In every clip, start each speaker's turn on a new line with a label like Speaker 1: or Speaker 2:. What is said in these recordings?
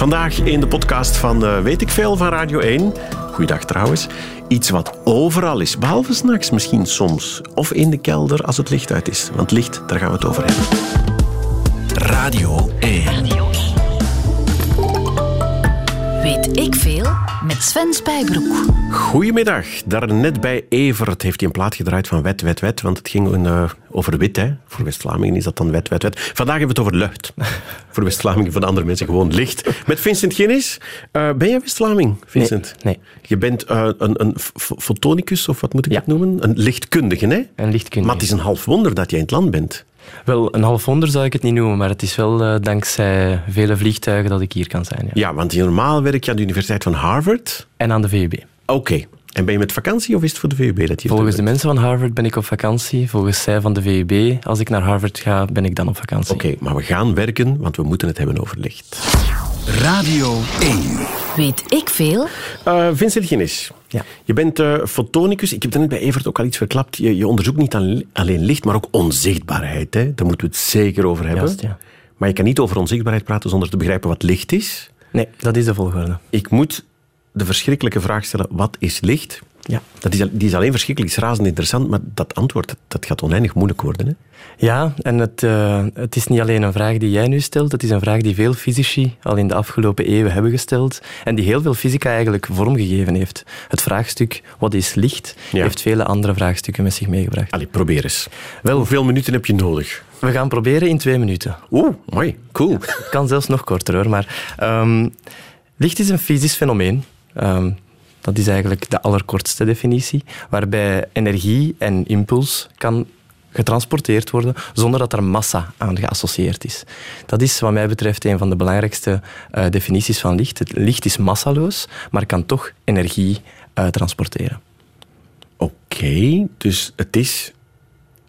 Speaker 1: Vandaag in de podcast van uh, Weet ik Veel van Radio 1. Goeiedag trouwens. Iets wat overal is, behalve s'nachts misschien soms. Of in de kelder als het licht uit is. Want licht, daar gaan we het over hebben.
Speaker 2: Radio 1. Radio
Speaker 3: 1. Weet ik Veel met Sven Spijbroek.
Speaker 1: Goedemiddag. Daarnet bij Evert heeft hij een plaat gedraaid van Wet, Wet, Wet. Want het ging uh, over wit. Hè. Voor West-Vlamingen is dat dan Wet, Wet, Wet. Vandaag hebben we het over lucht. voor West-Vlamingen, voor de andere mensen gewoon licht. Met Vincent Ginnis. Uh, ben jij West-Vlaming, Vincent?
Speaker 4: Nee. nee.
Speaker 1: Je bent uh, een, een fotonicus, of wat moet ik ja. het noemen? Een lichtkundige, hè?
Speaker 4: Een lichtkundige.
Speaker 1: Maar het is een half wonder dat jij in het land bent.
Speaker 4: Wel, een half wonder zou ik het niet noemen, maar het is wel uh, dankzij vele vliegtuigen dat ik hier kan zijn. Ja,
Speaker 1: ja want normaal werk je aan de Universiteit van Harvard.
Speaker 4: En aan de VUB.
Speaker 1: Oké. Okay. En ben je met vakantie of is het voor de VUB dat je
Speaker 4: Volgens de mensen van Harvard ben ik op vakantie. Volgens zij van de VUB, als ik naar Harvard ga, ben ik dan op vakantie.
Speaker 1: Oké, okay, maar we gaan werken, want we moeten het hebben over licht.
Speaker 2: Radio 1.
Speaker 3: Weet ik veel?
Speaker 1: Uh, Vincent Guinness.
Speaker 4: Ja.
Speaker 1: Je bent uh, fotonicus. Ik heb net bij Evert ook al iets verklapt. Je, je onderzoekt niet alleen licht, maar ook onzichtbaarheid. Hè? Daar moeten we het zeker over hebben.
Speaker 4: Juist, ja.
Speaker 1: Maar je kan niet over onzichtbaarheid praten zonder te begrijpen wat licht is.
Speaker 4: Nee, dat is de volgorde.
Speaker 1: Ik moet de verschrikkelijke vraag stellen, wat is licht?
Speaker 4: Ja.
Speaker 1: Dat is, die is alleen verschrikkelijk, is razend interessant, maar dat antwoord dat gaat oneindig moeilijk worden. Hè?
Speaker 4: Ja, en het, uh, het is niet alleen een vraag die jij nu stelt, het is een vraag die veel fysici al in de afgelopen eeuwen hebben gesteld en die heel veel fysica eigenlijk vormgegeven heeft. Het vraagstuk, wat is licht, ja. heeft vele andere vraagstukken met zich meegebracht.
Speaker 1: Allee, probeer eens. Wel, hoeveel minuten heb je nodig?
Speaker 4: We gaan proberen in twee minuten.
Speaker 1: Oeh, mooi, cool.
Speaker 4: Het kan zelfs nog korter hoor, maar um, licht is een fysisch fenomeen. Um, dat is eigenlijk de allerkortste definitie, waarbij energie en impuls kan getransporteerd worden zonder dat er massa aan geassocieerd is. Dat is wat mij betreft een van de belangrijkste uh, definities van licht. Het licht is massaloos, maar kan toch energie uh, transporteren.
Speaker 1: Oké, dus het is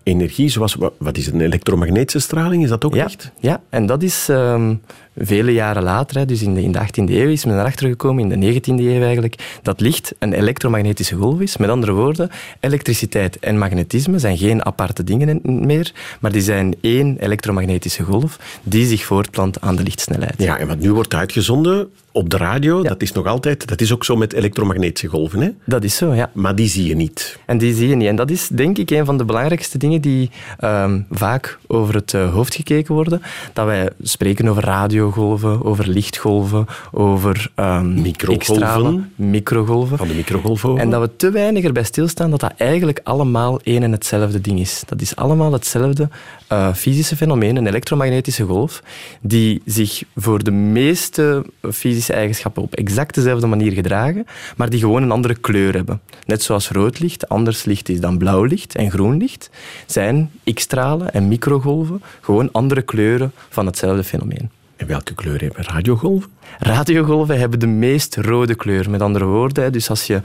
Speaker 1: energie, zoals wat is het, een elektromagnetische straling? Is dat ook
Speaker 4: ja,
Speaker 1: licht?
Speaker 4: Ja, en dat is um, vele jaren later, dus in de, in de 18e eeuw, is men erachter gekomen, in de 19e eeuw eigenlijk, dat licht een elektromagnetische golf is. Met andere woorden, elektriciteit en magnetisme zijn geen aparte dingen meer, maar die zijn één elektromagnetische golf die zich voortplant aan de lichtsnelheid.
Speaker 1: Ja, en wat nu wordt uitgezonden op de radio, ja. dat is nog altijd, dat is ook zo met elektromagnetische golven. Hè?
Speaker 4: Dat is zo, ja.
Speaker 1: Maar die zie je niet.
Speaker 4: En die zie je niet. En dat is denk ik een van de belangrijkste dingen die um, vaak over het uh, hoofd gekeken worden. Dat wij spreken over radiogolven, over lichtgolven, over um,
Speaker 1: microgolven.
Speaker 4: microgolven.
Speaker 1: Van de microgolven.
Speaker 4: En dat we te weinig erbij stilstaan dat dat eigenlijk allemaal één en hetzelfde ding is. Dat is allemaal hetzelfde uh, fysische fenomeen, een elektromagnetische golf, die zich voor de meeste fysische eigenschappen op exact dezelfde manier gedragen, maar die gewoon een andere kleur hebben. Net zoals rood licht anders licht is dan blauw licht en groen licht, zijn X-stralen en microgolven gewoon andere kleuren van hetzelfde fenomeen.
Speaker 1: En welke kleur hebben radiogolven?
Speaker 4: Radiogolven hebben de meest rode kleur. Met andere woorden, dus als je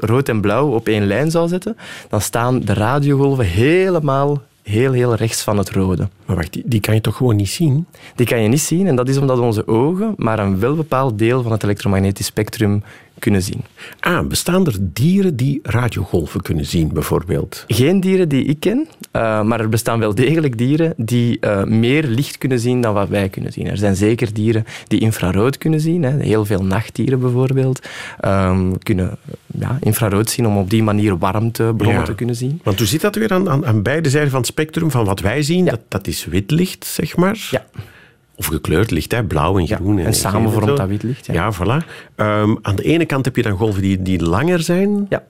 Speaker 4: rood en blauw op één lijn zou zetten, dan staan de radiogolven helemaal heel, heel rechts van het rode.
Speaker 1: Maar wacht, die, die, kan je toch gewoon niet zien?
Speaker 4: Die kan je niet zien en dat is omdat onze ogen maar een wel bepaald deel van het elektromagnetisch spectrum kunnen zien.
Speaker 1: Ah, bestaan er dieren die radiogolven kunnen zien, bijvoorbeeld?
Speaker 4: Geen dieren die ik ken, uh, maar er bestaan wel degelijk dieren die uh, meer licht kunnen zien dan wat wij kunnen zien. Er zijn zeker dieren die infrarood kunnen zien. Hè. Heel veel nachtdieren bijvoorbeeld um, kunnen ja, infrarood zien om op die manier warmtebronnen ja. te kunnen zien.
Speaker 1: Want hoe zit dat weer aan, aan, aan, beide zijden van het spectrum? Van wat wij zien, ja. dat, dat is wit licht, zeg maar.
Speaker 4: Ja.
Speaker 1: Of gekleurd licht, hè? blauw en groen.
Speaker 4: Ja, en, en samen vormt dat wit licht.
Speaker 1: Ja, ja voilà. Um, aan de ene kant heb je dan golven die, die langer zijn.
Speaker 4: Ja.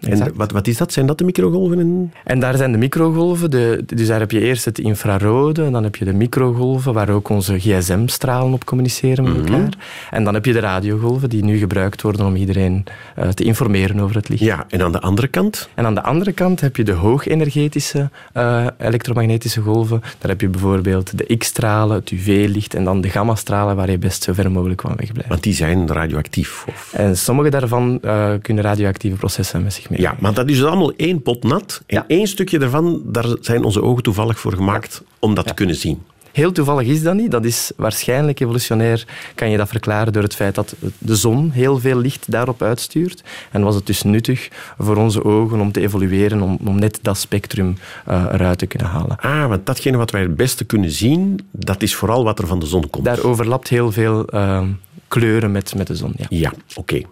Speaker 1: En wat, wat is dat? Zijn dat de microgolven? En...
Speaker 4: en daar zijn de microgolven. De, dus daar heb je eerst het infrarode, en dan heb je de microgolven, waar ook onze gsm-stralen op communiceren met elkaar. Mm -hmm. En dan heb je de radiogolven, die nu gebruikt worden om iedereen uh, te informeren over het licht.
Speaker 1: Ja, en aan de andere kant?
Speaker 4: En aan de andere kant heb je de hoogenergetische uh, elektromagnetische golven. Daar heb je bijvoorbeeld de X-stralen, het UV-licht en dan de gamma-stralen, waar je best zo ver mogelijk van wegblijft.
Speaker 1: Want die zijn radioactief? Of?
Speaker 4: En sommige daarvan uh, kunnen radioactieve processen met zich
Speaker 1: Ja, maar dat is dus allemaal één pot nat. En ja. één stukje daarvan, daar zijn onze ogen toevallig voor gemaakt ja. om dat te kunnen zien.
Speaker 4: Heel toevallig is dat niet. Dat is waarschijnlijk evolutionair, kan je dat verklaren door het feit dat de zon heel veel licht daarop uitstuurt. En was het dus nuttig voor onze ogen om te evolueren, om, om net dat spectrum uh, eruit te kunnen halen.
Speaker 1: Ah, want datgene wat wij het beste kunnen zien, dat is vooral wat er van de zon komt.
Speaker 4: Daar overlapt heel veel... Uh, kleuren met, met de zon. Ja.
Speaker 1: Ja, oké.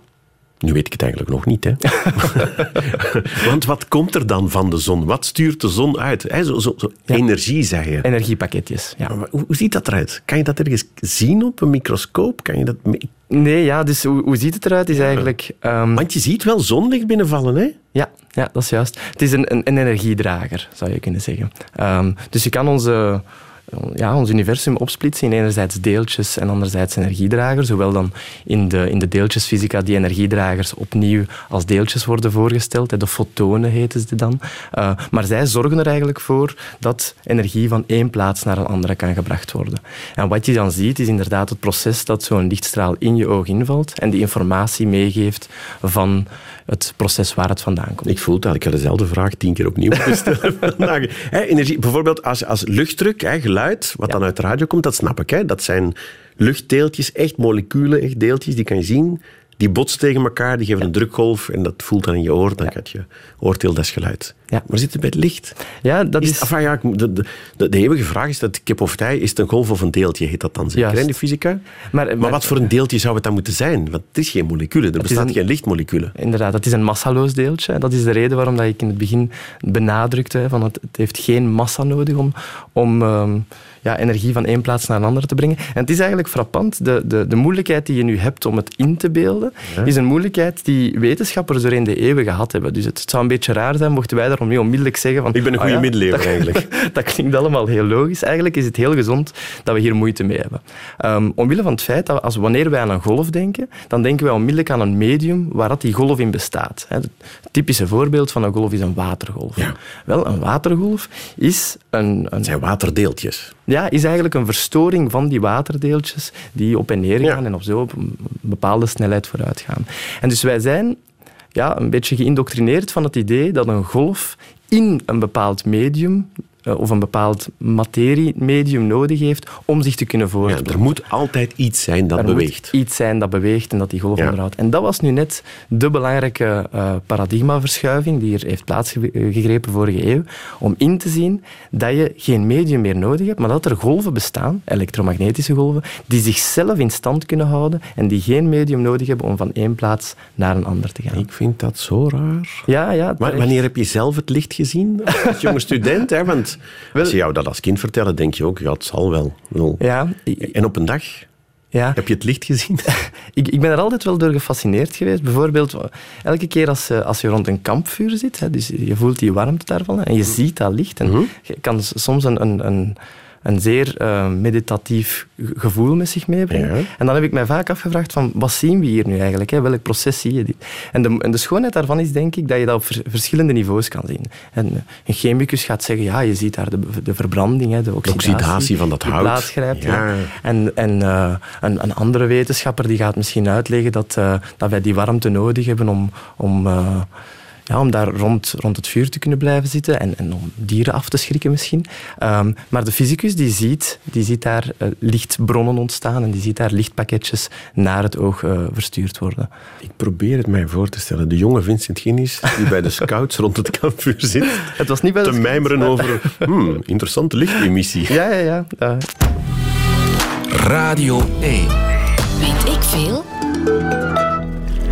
Speaker 1: Nu weet ik het eigenlijk nog niet, hè? Want wat komt er dan van de zon? Wat stuurt de zon uit? Zo, zo, zo Energie, zeg je.
Speaker 4: Energiepakketjes, ja.
Speaker 1: Maar hoe, hoe ziet dat eruit? Kan je dat ergens zien op een microscoop? Kan je dat
Speaker 4: Nee, ja, dus hoe, hoe ziet het eruit? Is eigenlijk... ehm,
Speaker 1: Want je ziet wel zonlicht binnenvallen, hè?
Speaker 4: Ja, ja, dat is juist. Het is een, een, een energiedrager, zou je kunnen zeggen. Ehm, dus je kan onze, ja, ons universum opsplitsen in enerzijds deeltjes en anderzijds energiedragers. Hoewel dan in de, in de deeltjesfysica die energiedragers opnieuw als deeltjes worden voorgesteld. De fotonen heten ze dan. Eh, maar zij zorgen er eigenlijk voor dat energie van één plaats naar een andere kan gebracht worden. En wat je dan ziet, is inderdaad het proces dat zo'n lichtstraal in je oog invalt en die informatie meegeeft van het proces waar het vandaan komt.
Speaker 1: Ik voel dat. Ik ga dezelfde vraag tien keer opnieuw stellen vandaag. Energie, bijvoorbeeld als, als luchtdruk, geluid, wat dan uit de radio komt, dat snap ik. Dat zijn luchtdeeltjes, echt moleculen, echt deeltjes, die kan je zien. Die botsen tegen elkaar, die geven een drukgolf en dat voelt dan in je oor. Dan gaat je oordeel, dat is geluid.
Speaker 4: Ja.
Speaker 1: Maar zit het bij het licht?
Speaker 4: Ja, dat
Speaker 1: Is,
Speaker 4: is...
Speaker 1: enfin, ja, de, de, de, de eeuwige vraag is dat kip of tij, is het een golf of een deeltje, heet dat dan zeker in de fysica?
Speaker 4: Maar-
Speaker 1: Maar,
Speaker 4: maar-
Speaker 1: wat voor een deeltje zou het dan moeten zijn? Want het is geen moleculen, er bestaat
Speaker 4: een-
Speaker 1: geen lichtmoleculen.
Speaker 4: Inderdaad, het is een massaloos deeltje. Dat is de reden waarom dat ik in het begin benadrukte van het, het heeft geen massa nodig om, om ehm, ja, energie van één plaats naar een andere te brengen. En het is eigenlijk frappant. De, de, de moeilijkheid die je nu hebt om het in te beelden, is een moeilijkheid die wetenschappers doorheen de eeuwen gehad hebben. Dus het, het zou een beetje raar zijn mochten wij daarom niet onmiddellijk zeggen van...
Speaker 1: Ik ben een
Speaker 4: "Ah
Speaker 1: goede
Speaker 4: ja,
Speaker 1: middeleeuwer eigenlijk.
Speaker 4: dat klinkt allemaal heel logisch. Eigenlijk is het heel gezond dat we hier moeite mee hebben. Ehm, omwille van het feit dat als, wanneer wij aan een golf denken, dan denken wij onmiddellijk aan een medium waar dat die golf in bestaat. Het typische voorbeeld van een golf is een watergolf.
Speaker 1: Ja.
Speaker 4: Wel, een watergolf is, een, een,
Speaker 1: Het zijn waterdeeltjes.
Speaker 4: Ja, is eigenlijk een verstoring van die waterdeeltjes die op en neer gaan
Speaker 1: Ja.
Speaker 4: en op zo op een bepaalde snelheid vooruit gaan. En dus wij zijn ja, een beetje geïndoctrineerd van het idee dat een golf in een bepaald medium eh, of een bepaald materiemedium nodig heeft om zich te kunnen
Speaker 1: Ja,
Speaker 4: voortplanten.
Speaker 1: er moet altijd iets zijn dat
Speaker 4: Er
Speaker 1: beweegt.
Speaker 4: moet iets zijn dat beweegt en dat die golf
Speaker 1: Ja.
Speaker 4: onderhoudt. En dat was nu net de belangrijke eh, paradigmaverschuiving die hier heeft plaatsgegrepen vorige eeuw, om in te zien dat je geen medium meer nodig hebt, maar dat er golven bestaan, elektromagnetische golven, die zichzelf in stand kunnen houden en die geen medium nodig hebben om van één plaats naar een ander te gaan.
Speaker 1: Ik vind dat zo raar.
Speaker 4: Ja, ja.
Speaker 1: Maar wanneer heb je zelf het licht gezien? Als jonge student, hè? Want als ze jou dat als kind vertellen, denk je ook, ja, het zal wel.
Speaker 4: Ja,
Speaker 1: En op een dag,
Speaker 4: ja.
Speaker 1: heb je het licht gezien?
Speaker 4: Ik, ik ben er altijd wel door gefascineerd geweest. Bijvoorbeeld, elke keer als, eh, als je rond een kampvuur zit, hè, dus je voelt die warmte daarvan en je ziet dat licht. En je kan soms een, een, een, een zeer eh, meditatief ge- gevoel met zich meebrengen.
Speaker 1: Ja.
Speaker 4: En dan heb ik mij vaak afgevraagd van, wat zien we hier nu eigenlijk? Hè? Welk proces zie je dit? En de, en de schoonheid daarvan is denk ik dat je dat op ver- verschillende niveaus kan zien. En eh, een chemicus gaat zeggen, ja, je ziet daar de, de verbranding, hè, de oxidatie,
Speaker 1: oxidatie van dat hout.
Speaker 4: plaatsgrijpt.
Speaker 1: Ja.
Speaker 4: Ja. En, en eh, een, een andere wetenschapper die gaat misschien uitleggen dat, dat wij die warmte nodig hebben om, om, ja, om daar rond, rond het vuur te kunnen blijven zitten en, en om dieren af te schrikken misschien. Ehm, maar de fysicus die ziet, die ziet daar eh, lichtbronnen ontstaan en die ziet daar lichtpakketjes naar het oog eh, verstuurd worden.
Speaker 1: Ik probeer het mij voor te stellen. De jonge Vincent Guinness, die bij de scouts rond het kampvuur zit,
Speaker 4: Het was niet bij
Speaker 1: te mijmeren over hmm, interessante lichtemissie.
Speaker 4: Ja, ja, ja. Eh,
Speaker 2: Radio 1.
Speaker 3: Weet ik veel?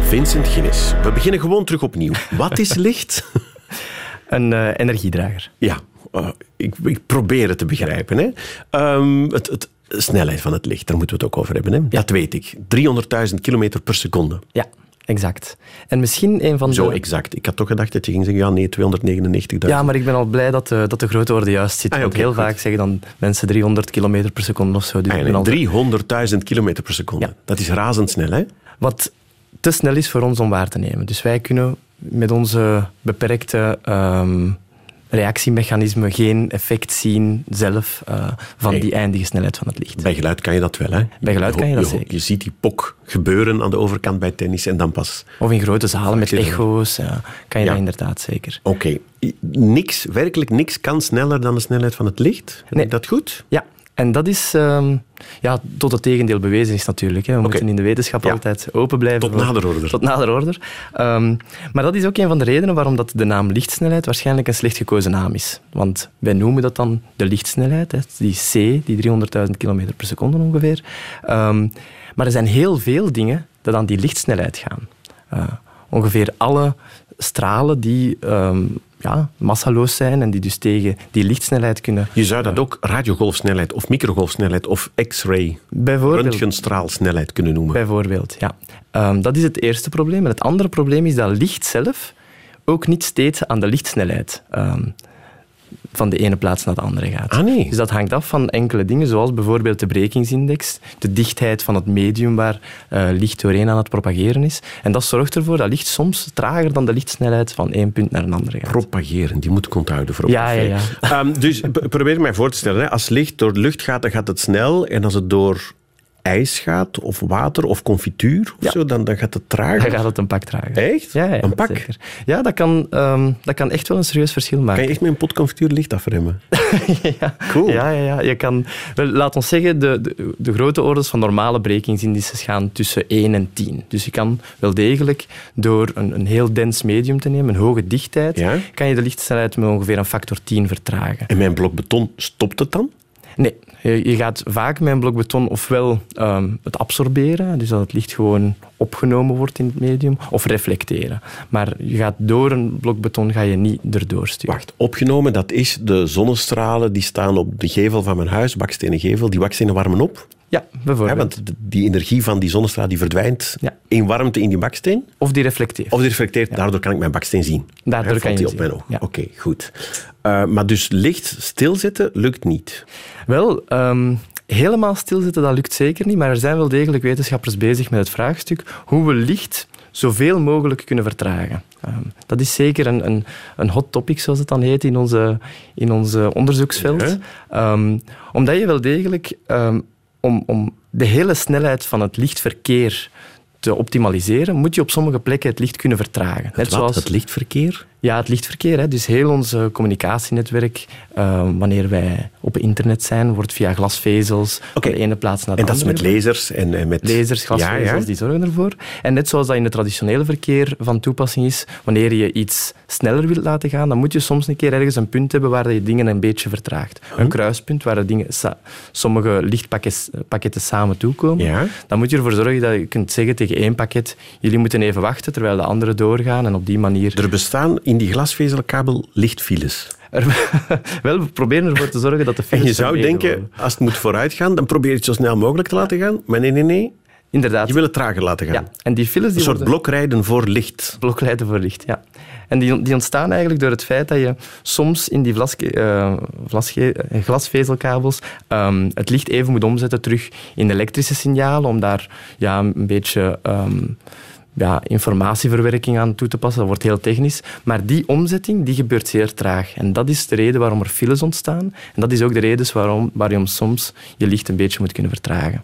Speaker 1: Vincent Guinness, we beginnen gewoon terug opnieuw. Wat is licht?
Speaker 4: een eh, energiedrager.
Speaker 1: Ja, eh, ik, ik probeer het te begrijpen. Hè. Ehm, het, het, de snelheid van het licht, daar moeten we het ook over hebben. Hè. Dat weet ik. 300.000 kilometer per seconde.
Speaker 4: Ja, exact. En misschien een van
Speaker 1: Zo
Speaker 4: de...
Speaker 1: exact. Ik had toch gedacht dat je ging zeggen, ja nee, 299.000.
Speaker 4: Ja, maar ik ben al blij dat de, dat de grote orde juist zit.
Speaker 1: Ah,
Speaker 4: heel
Speaker 1: goed.
Speaker 4: vaak zeggen dan mensen 300 km per seconde of zo. Dus al-
Speaker 1: Eigenlijk 300.000 kilometer per seconde.
Speaker 4: Ja.
Speaker 1: Dat is razendsnel, hè?
Speaker 4: Wat te snel is voor ons om waar te nemen. Dus wij kunnen met onze beperkte ehm, reactiemechanismen geen effect zien zelf eh, van
Speaker 1: Nee.
Speaker 4: die eindige snelheid van het licht.
Speaker 1: Bij geluid kan je dat wel, hè?
Speaker 4: Bij geluid kan je dat
Speaker 1: je,
Speaker 4: zeker.
Speaker 1: Je ziet die pok gebeuren aan de overkant bij tennis en dan pas...
Speaker 4: Of in grote zalen met echo's ja, kan je
Speaker 1: Ja.
Speaker 4: dat inderdaad zeker.
Speaker 1: Oké, niks, werkelijk niks kan sneller dan de snelheid van het licht.
Speaker 4: Nee.
Speaker 1: dat goed?
Speaker 4: Ja, En dat is ehm, ja, tot het tegendeel bewezen is natuurlijk. Hè. We moeten in de wetenschap
Speaker 1: Ja.
Speaker 4: altijd open blijven.
Speaker 1: Tot
Speaker 4: voor-
Speaker 1: nader order.
Speaker 4: Tot nader order. Ehm, maar dat is ook een van de redenen waarom dat de naam lichtsnelheid waarschijnlijk een slecht gekozen naam is. Want wij noemen dat dan de lichtsnelheid, hè, die C, die 300.000 km per seconde ongeveer. Ehm, maar er zijn heel veel dingen dat aan die lichtsnelheid gaan. Eh, ongeveer alle stralen die ja, massaloos zijn en die dus tegen die lichtsnelheid kunnen...
Speaker 1: Je zou dat ook radiogolfsnelheid of microgolfsnelheid of x-ray,
Speaker 4: Bijvoorbeeld,
Speaker 1: röntgenstraalsnelheid kunnen noemen.
Speaker 4: Bijvoorbeeld, ja. Ehm, dat is het eerste probleem. En het andere probleem is dat licht zelf ook niet steeds aan de lichtsnelheid ehm, van de ene plaats naar de andere gaat.
Speaker 1: Ah, nee.
Speaker 4: Dus dat hangt af van enkele dingen, zoals bijvoorbeeld de brekingsindex, de dichtheid van het medium waar eh, licht doorheen aan het propageren is. En dat zorgt ervoor dat licht soms trager dan de lichtsnelheid van één punt naar een andere gaat.
Speaker 1: Propageren, die moet ik onthouden voor op
Speaker 4: Ja,
Speaker 1: café.
Speaker 4: ja,
Speaker 1: Ehm, dus probeer mij voor te stellen, hè. als licht door de lucht gaat, dan gaat het snel. En als het door ijs gaat, of water, of confituur, of
Speaker 4: Ja.
Speaker 1: zo, dan, dan gaat het trager.
Speaker 4: Dan gaat het een pak trager.
Speaker 1: Echt?
Speaker 4: Ja, ja,
Speaker 1: Een pak?
Speaker 4: Zeker. Ja, dat kan, ehm, dat kan echt wel een serieus verschil maken.
Speaker 1: Kan je echt met een pot confituur licht afremmen?
Speaker 4: ja.
Speaker 1: Cool.
Speaker 4: Ja, ja, ja. Je kan, wel, laat ons zeggen, de, de, de grote orders van normale brekingsindices gaan tussen 1 en 10. Dus je kan wel degelijk door een, een heel dens medium te nemen, een hoge dichtheid,
Speaker 1: Ja.
Speaker 4: kan je de lichtsnelheid met ongeveer een factor 10 vertragen.
Speaker 1: En mijn blok beton, stopt het dan?
Speaker 4: Nee, je, je gaat vaak met een blok beton ofwel ehm, het absorberen, dus dat het licht gewoon opgenomen wordt in het medium, of reflecteren. Maar je gaat door een blok beton ga je niet erdoor sturen.
Speaker 1: Wacht, opgenomen, dat is de zonnestralen die staan op de gevel van mijn huis, bakstenen gevel. Die bakstenen warmen op.
Speaker 4: Ja, bijvoorbeeld.
Speaker 1: want die energie van die zonnestraal die verdwijnt
Speaker 4: Ja.
Speaker 1: in warmte in die baksteen.
Speaker 4: Of die reflecteert.
Speaker 1: Of die reflecteert, daardoor kan ik mijn baksteen zien.
Speaker 4: Daardoor kan je
Speaker 1: die op
Speaker 4: zien,
Speaker 1: mijn oog. Oké, goed. Eh, maar dus licht stilzitten lukt niet.
Speaker 4: Wel, ehm, helemaal stilzitten, dat lukt zeker niet. Maar er zijn wel degelijk wetenschappers bezig met het vraagstuk hoe we licht zoveel mogelijk kunnen vertragen. Ehm, dat is zeker een, een, een hot topic, zoals het dan heet, in onze, in onze onderzoeksveld.
Speaker 1: Ja.
Speaker 4: Ehm, omdat je wel degelijk, om, om de hele snelheid van het lichtverkeer te optimaliseren, moet je op sommige plekken het licht kunnen vertragen. Net
Speaker 1: Wat?
Speaker 4: zoals
Speaker 1: Het lichtverkeer?
Speaker 4: Ja, het lichtverkeer. Hè. Dus heel ons eh, communicatienetwerk, eh, wanneer wij op internet zijn, wordt via glasvezels van de ene plaats naar de
Speaker 1: En dat is
Speaker 4: andere.
Speaker 1: met lasers en, en met...
Speaker 4: Lasers, glasvezels,
Speaker 1: Ja, ja.
Speaker 4: die zorgen ervoor. En net zoals dat in het traditionele verkeer van toepassing is, wanneer je iets sneller wilt laten gaan, dan moet je soms een keer ergens een punt hebben waar je dingen een beetje vertraagt.
Speaker 1: Hm.
Speaker 4: Een kruispunt waar de dingen sommige lichtpakketten samen toekomen.
Speaker 1: Ja.
Speaker 4: Dan moet je ervoor zorgen dat je kunt zeggen tegen één pakket, jullie moeten even wachten terwijl de andere doorgaan en op die manier
Speaker 1: Er bestaan in die glasvezelkabel lichtfiles.
Speaker 4: er, wel, we proberen ervoor te zorgen dat de
Speaker 1: En
Speaker 4: files
Speaker 1: je zou denken,
Speaker 4: worden.
Speaker 1: als het moet vooruit gaan, dan probeer je het zo snel mogelijk te laten gaan. Maar nee, nee, nee.
Speaker 4: Inderdaad.
Speaker 1: Je wil het trager laten gaan.
Speaker 4: ja. En die files
Speaker 1: Een
Speaker 4: die
Speaker 1: soort
Speaker 4: worden
Speaker 1: blokrijden voor licht.
Speaker 4: blokleiden voor licht. Ja. En die, die ontstaan eigenlijk door het feit dat je soms in die vlaske- eh, eh, glasvezelkabels ehm, het licht even moet omzetten terug in elektrische signalen, om daar ja, een beetje ehm, ja, informatieverwerking aan toe te passen. Dat wordt heel technisch. Maar die omzetting die gebeurt zeer traag. En dat is de reden waarom er files ontstaan. En dat is ook de reden waarom, waarom soms je licht een beetje moet kunnen vertragen.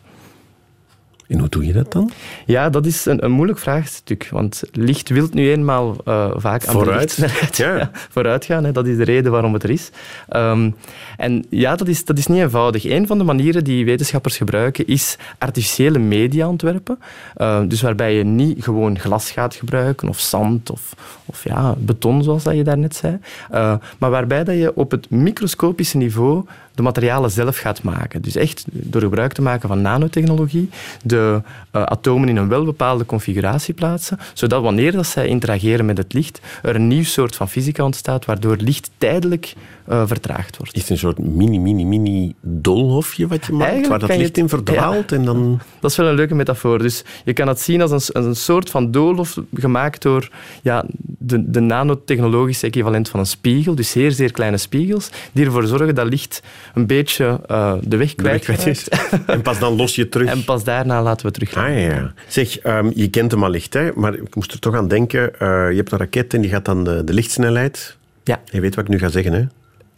Speaker 1: En hoe doe je dat dan?
Speaker 4: Ja, dat is een, een moeilijk vraagstuk. Want licht wil nu eenmaal eh, vaak aan
Speaker 1: Vooruit,
Speaker 4: de lichtsnelheid
Speaker 1: ja.
Speaker 4: vooruit gaan. Hè. Dat is de reden waarom het er is. Ehm, en ja, dat is, dat is niet eenvoudig. Een van de manieren die wetenschappers gebruiken is artificiële media ontwerpen. Ehm, dus waarbij je niet gewoon glas gaat gebruiken of zand of, of ja, beton, zoals dat je daarnet zei. Eh, maar waarbij dat je op het microscopische niveau de materialen zelf gaat maken. Dus echt door gebruik te maken van nanotechnologie, de eh, atomen in een welbepaalde configuratie plaatsen, zodat wanneer dat zij interageren met het licht, er een nieuw soort van fysica ontstaat, waardoor licht tijdelijk eh, vertraagd wordt.
Speaker 1: Is het een soort mini, mini, mini dolhofje wat je maakt,
Speaker 4: Eigenlijk
Speaker 1: waar dat licht in verdwaalt en dan...
Speaker 4: Dat is wel een leuke metafoor. Dus je kan het zien als een, als een soort van doolhof gemaakt door ja, de, de nanotechnologische equivalent van een spiegel. Dus zeer, zeer kleine spiegels, die ervoor zorgen dat licht een beetje eh, de weg
Speaker 1: de weg
Speaker 4: kwijt
Speaker 1: is. En pas dan los je terug.
Speaker 4: En pas daarna laten we terug.
Speaker 1: Ah ja, ja. Zeg, ehm, je kent hem allicht, hè? maar ik moest er toch aan denken. eh, je hebt een raket en die gaat dan de, de lichtsnelheid.
Speaker 4: Ja.
Speaker 1: Je weet wat ik nu ga zeggen, hè?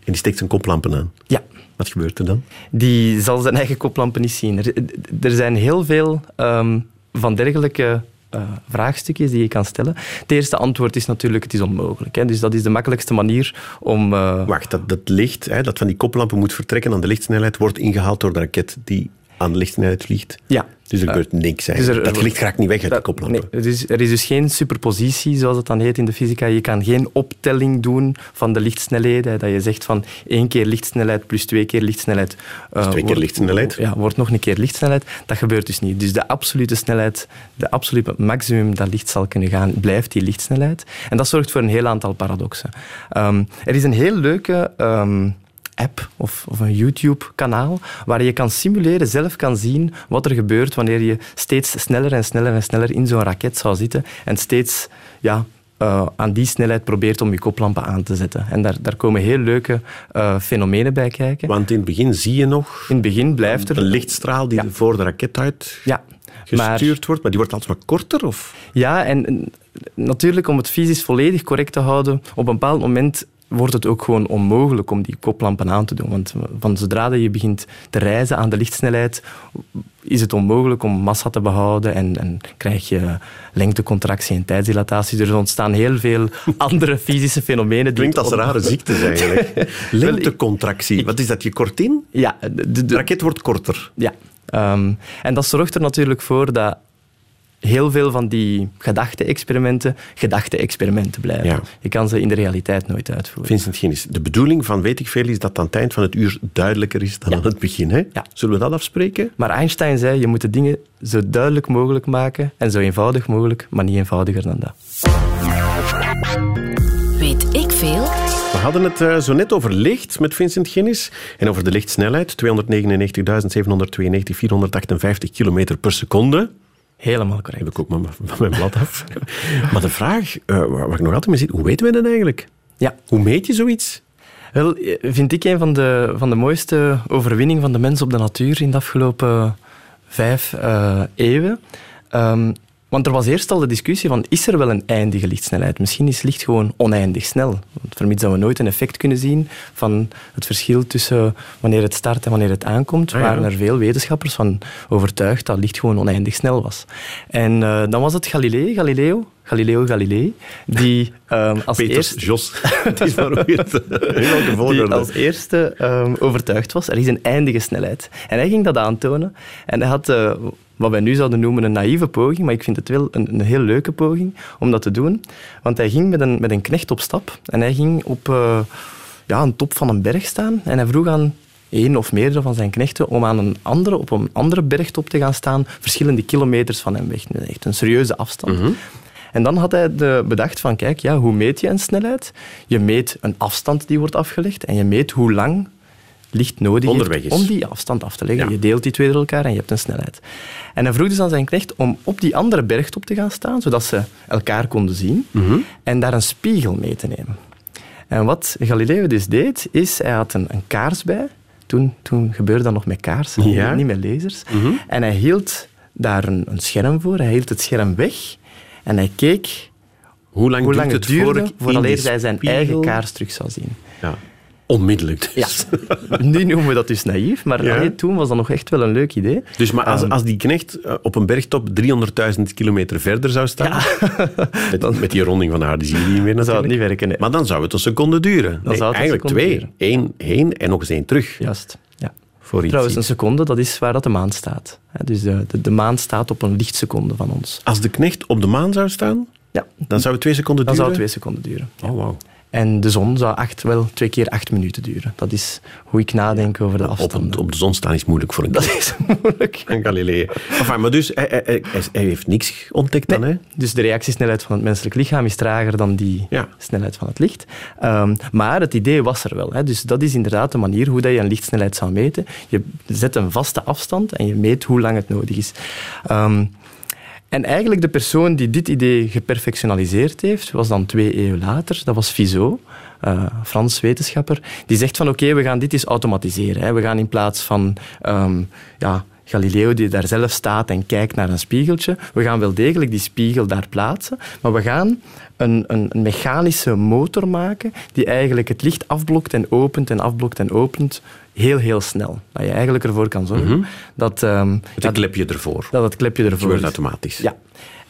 Speaker 1: En die steekt zijn koplampen aan.
Speaker 4: ja,
Speaker 1: Wat gebeurt er dan?
Speaker 4: die zal zijn eigen koplampen niet zien. Er, er zijn heel veel ehm, van dergelijke eh, vraagstukken die je kan stellen. Het eerste antwoord is natuurlijk, het is onmogelijk. Hè. Dus dat is de makkelijkste manier om... eh,
Speaker 1: Wacht, dat, dat licht hè, dat van die koplampen moet vertrekken aan de lichtsnelheid wordt ingehaald door de raket die aan de lichtsnelheid vliegt.
Speaker 4: ja,
Speaker 1: Dus er gebeurt niks.
Speaker 4: dus er-
Speaker 1: dat licht raakt niet weg uit de
Speaker 4: Dat-
Speaker 1: koplampen.
Speaker 4: Nee, dus er is dus geen superpositie, zoals het dan heet in de fysica. Je kan geen optelling doen van de lichtsnelheden. Dat je zegt van één keer lichtsnelheid plus twee keer lichtsnelheid. eh,
Speaker 1: twee keer
Speaker 4: wordt-
Speaker 1: lichtsnelheid?
Speaker 4: Ja, wordt nog een keer lichtsnelheid. Dat gebeurt dus niet. Dus de absolute snelheid, de absolute maximum dat licht zal kunnen gaan, blijft die lichtsnelheid. En dat zorgt voor een heel aantal paradoxen. Ehm, er is een heel leuke... ehm, app of, of een YouTube-kanaal waar je kan simuleren, zelf kan zien wat er gebeurt wanneer je steeds sneller en sneller en sneller in zo'n raket zou zitten en steeds ja, eh, aan die snelheid probeert om je koplampen aan te zetten. En daar, daar komen heel leuke eh, fenomenen bij kijken.
Speaker 1: Want in het begin zie je nog
Speaker 4: In het begin blijft er...
Speaker 1: een lichtstraal die
Speaker 4: Ja.
Speaker 1: voor de raket uit
Speaker 4: Ja, maar,
Speaker 1: gestuurd wordt, maar die wordt alsmaar korter? Of?
Speaker 4: ja, en en natuurlijk om het fysisch volledig correct te houden, op een bepaald moment wordt het ook gewoon onmogelijk om die koplampen aan te doen. Want van zodra dat je begint te reizen aan de lichtsnelheid, is het onmogelijk om massa te behouden en, en krijg je lengtecontractie en tijdsdilatatie. Dus er ontstaan heel veel andere fysische fenomenen. Die
Speaker 1: Klinkt als rare ziektes eigenlijk. Lengtecontractie. Wat is dat? Je kort in?
Speaker 4: Ja, de, de,
Speaker 1: De raket wordt korter.
Speaker 4: Ja, Ehm, en dat zorgt er natuurlijk voor dat heel veel van die gedachte-experimenten gedachte-experimenten blijven.
Speaker 1: Ja.
Speaker 4: Je kan ze in de realiteit nooit uitvoeren.
Speaker 1: Vincent Ginnis, de bedoeling van weet ik veel is dat aan het eind van het uur duidelijker is dan
Speaker 4: Ja.
Speaker 1: aan het begin. Hè?
Speaker 4: Ja.
Speaker 1: Zullen we dat afspreken?
Speaker 4: Maar Einstein zei, je moet de dingen zo duidelijk mogelijk maken en zo eenvoudig mogelijk, maar niet eenvoudiger dan dat.
Speaker 3: Weet ik veel?
Speaker 1: We hadden het eh, zo net over licht met Vincent Ginnis en over de lichtsnelheid. 299.792, 458 kilometer per seconde.
Speaker 4: Helemaal correct.
Speaker 1: Heb ik ook van mijn blad af. maar de vraag, eh, waar ik nog altijd mee zit, hoe weten we dat eigenlijk?
Speaker 4: Ja.
Speaker 1: Hoe meet je zoiets?
Speaker 4: Wel, eh, vind ik een van de, van de mooiste overwinningen van de mens op de natuur in de afgelopen vijf eh, eeuwen. Ehm, want er was eerst al de discussie van, is er wel een eindige lichtsnelheid? Misschien is licht gewoon oneindig snel. Want vermits dat we nooit een effect kunnen zien van het verschil tussen wanneer het start en wanneer het aankomt,
Speaker 1: Ah, ja.
Speaker 4: waren er veel wetenschappers van overtuigd dat licht gewoon oneindig snel was. En eh, dan was het Galilei, Galileo, Galileo Galilei, die ehm, als
Speaker 1: Peters,
Speaker 4: eerste
Speaker 1: Jos.
Speaker 4: die
Speaker 1: volgorde?
Speaker 4: als eerste overtuigd was. Er is een eindige snelheid. En hij ging dat aantonen. En hij had eh, wat wij nu zouden noemen een naïeve poging, maar ik vind het wel een, een heel leuke poging om dat te doen. Want hij ging met een, met een knecht op stap en hij ging op eh, ja, een top van een berg staan en hij vroeg aan één of meerdere van zijn knechten om aan een andere, op een andere bergtop te gaan staan, verschillende kilometers van hem weg. Echt een serieuze afstand. En dan had hij de bedacht van, kijk, ja, hoe meet je een snelheid? Je meet een afstand die wordt afgelegd en je meet hoe lang licht nodig
Speaker 1: Onderweg
Speaker 4: heeft
Speaker 1: is.
Speaker 4: om die afstand af te leggen.
Speaker 1: Ja.
Speaker 4: Je deelt die twee door elkaar en je hebt een snelheid. En hij vroeg dus aan zijn knecht om op die andere bergtop te gaan staan, zodat ze elkaar konden zien
Speaker 1: Mhm.
Speaker 4: en daar een spiegel mee te nemen. En wat Galileo dus deed, is hij had een, een kaars bij. Toen, toen gebeurde dat nog met kaarsen,
Speaker 1: Ja.
Speaker 4: niet met lasers.
Speaker 1: Mhm.
Speaker 4: En hij hield daar een, een scherm voor. Hij hield het scherm weg en hij keek
Speaker 1: Hoe lang,
Speaker 4: hoe
Speaker 1: duurt
Speaker 4: lang het
Speaker 1: het
Speaker 4: duurde
Speaker 1: voor ik in
Speaker 4: vooraleer
Speaker 1: die
Speaker 4: hij zijn eigen kaars terug zou zien.
Speaker 1: Ja. Onmiddellijk
Speaker 4: Ja,
Speaker 1: dus.
Speaker 4: nu noemen we dat dus naïef, maar
Speaker 1: Ja.
Speaker 4: allee, toen was dat nog echt wel een leuk idee.
Speaker 1: Dus maar als,
Speaker 4: Ehm.
Speaker 1: als die knecht eh, op een bergtop 300.000 kilometer verder zou staan, met, met die ronding van de aarde zie je niet meer
Speaker 4: Dan zou het niet werken. nee.
Speaker 1: Maar dan zou het een seconde duren. Nee,
Speaker 4: zou het
Speaker 1: eigenlijk twee. Eén heen en nog eens één terug.
Speaker 4: Juist. Ja.
Speaker 1: Voor.
Speaker 4: Trouwens, een seconde, dat is waar dat de maan staat. Dus de, de, de maan staat op een lichtseconde van ons.
Speaker 1: Als de knecht op de maan zou staan,
Speaker 4: Ja,
Speaker 1: dan zou het twee seconden
Speaker 4: dan
Speaker 1: duren?
Speaker 4: zou het twee seconden duren.
Speaker 1: Oh, wauw.
Speaker 4: En de zon zou acht, wel twee keer acht minuten duren. Dat is hoe ik nadenk over de
Speaker 1: Op,
Speaker 4: afstanden.
Speaker 1: op de zon staan is moeilijk voor een
Speaker 4: Dat is moeilijk.
Speaker 1: Van Galilei. Enfin, maar dus, hij, hij, hij- hij heeft niks ontdekt dan, hè?
Speaker 4: Dus de reactiesnelheid van het menselijk lichaam is trager dan die
Speaker 1: Ja.
Speaker 4: snelheid van het licht. Ehm, maar het idee was er wel. Hè. Dus dat is inderdaad de manier hoe dat je een lichtsnelheid zou meten. Je zet een vaste afstand en je meet hoe lang het nodig is. Ehm, en eigenlijk de persoon die dit idee geperfectionaliseerd heeft, was dan twee eeuwen later, dat was Fizeau, eh, Frans wetenschapper, die zegt van oké, we gaan dit eens automatiseren. Hè. We gaan in plaats van ehm, ja, Galileo die daar zelf staat en kijkt naar een spiegeltje, we gaan wel degelijk die spiegel daar plaatsen, maar we gaan een, een, een mechanische motor maken die eigenlijk het licht afblokt en opent en afblokt en opent heel, heel snel. Dat je eigenlijk ervoor kan zorgen dat, ehm, ja,
Speaker 1: een klepje ervoor.
Speaker 4: dat het klepje
Speaker 1: Dat
Speaker 4: ervoor
Speaker 1: automatisch.
Speaker 4: Ja.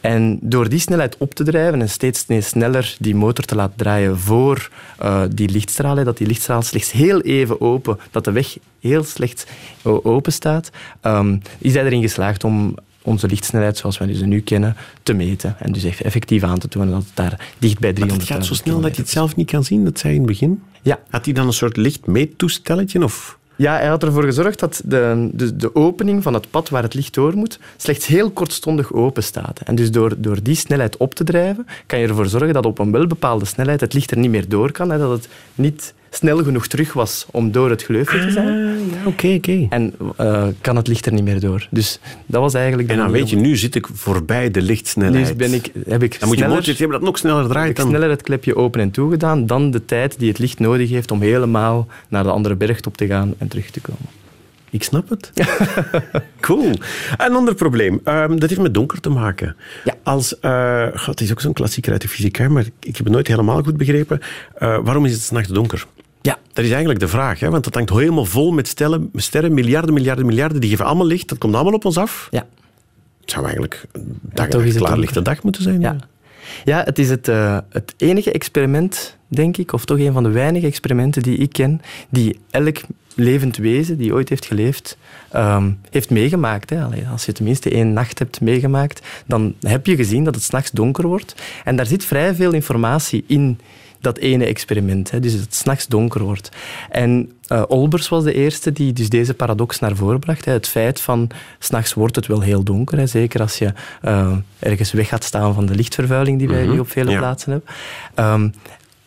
Speaker 4: En door die snelheid op te drijven en steeds sneller die motor te laten draaien voor eh, die lichtstralen, dat die lichtstraal slechts heel even open, dat de weg heel slecht open staat, ehm, is hij erin geslaagd om onze lichtsnelheid, zoals we ze nu kennen, te meten. En dus effectief aan te tonen dat het daar dicht bij 300
Speaker 1: Maar het gaat zo snel dat je het zelf niet kan zien, dat zei je in het begin.
Speaker 4: Ja,
Speaker 1: Had hij dan een soort lichtmeettoestelletje? Of?
Speaker 4: Ja, hij had ervoor gezorgd dat de, de, de opening van het pad waar het licht door moet slechts heel kortstondig open staat. En dus door, door die snelheid op te drijven, kan je ervoor zorgen dat op een welbepaalde snelheid het licht er niet meer door kan. Hè, dat het niet snel genoeg terug was om door het gleufje te zijn.
Speaker 1: ja, oké, oké.
Speaker 4: En eh, kan het licht er niet meer door. Dus dat was eigenlijk... de
Speaker 1: En dan weet je, nu zit ik voorbij de lichtsnelheid.
Speaker 4: Nu ben ik, heb ik
Speaker 1: Dan moet je
Speaker 4: sneller-
Speaker 1: motor hebben dat nog sneller
Speaker 4: heb
Speaker 1: draait
Speaker 4: ik
Speaker 1: dan...
Speaker 4: sneller het klepje open en toe gedaan dan de tijd die het licht nodig heeft om helemaal naar de andere bergtop te gaan en terug te komen.
Speaker 1: Ik snap het. cool. Een ander probleem. Ehm, dat heeft met donker te maken.
Speaker 4: Ja.
Speaker 1: Als, eh, God, het is ook zo'n klassieker uit de fysica, maar ik heb het nooit helemaal goed begrepen. Eh, waarom is het s'nachts donker?
Speaker 4: Ja,
Speaker 1: Dat is eigenlijk de vraag, hè? want het hangt helemaal vol met stellen, sterren, miljarden, miljarden, miljarden. Die geven allemaal licht. Dat komt allemaal op ons af.
Speaker 4: ja.
Speaker 1: Het zou eigenlijk een dag
Speaker 4: het
Speaker 1: klaarlichte dag moeten zijn.
Speaker 4: Ja, ja het is het, eh, het enige experiment, denk ik, of toch een van de weinige experimenten die ik ken, die elk levend wezen die ooit heeft geleefd, ehm, heeft meegemaakt. Hè. Allee, als je tenminste één nacht hebt meegemaakt, dan heb je gezien dat het s'nachts donker wordt. En daar zit vrij veel informatie in dat ene experiment. Hè. Dus dat het s'nachts donker wordt. En eh, Olbers was de eerste die dus deze paradox naar voren bracht. Hè. Het feit van, s'nachts wordt het wel heel donker. Hè. Zeker als je eh, ergens weg gaat staan van de lichtvervuiling die wij
Speaker 1: Mhm,
Speaker 4: nu op vele
Speaker 1: ja.
Speaker 4: plaatsen hebben. Ehm,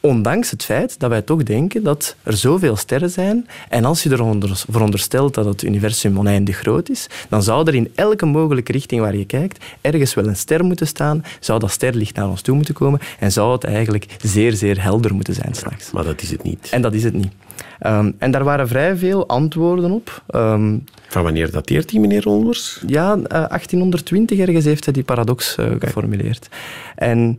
Speaker 4: ondanks het feit dat wij toch denken dat er zoveel sterren zijn. En als je eronder veronderstelt dat het universum oneindig groot is, dan zou er in elke mogelijke richting waar je kijkt ergens wel een ster moeten staan. Zou dat sterlicht naar ons toe moeten komen en zou het eigenlijk zeer, zeer helder moeten zijn s'nachts.
Speaker 1: Maar dat is het niet.
Speaker 4: En dat is het niet. Ehm, en daar waren vrij veel antwoorden op. Ehm,
Speaker 1: Van wanneer dateert die, meneer Olmers?
Speaker 4: ja, eh, 1820 ergens heeft hij die paradox eh, geformuleerd. En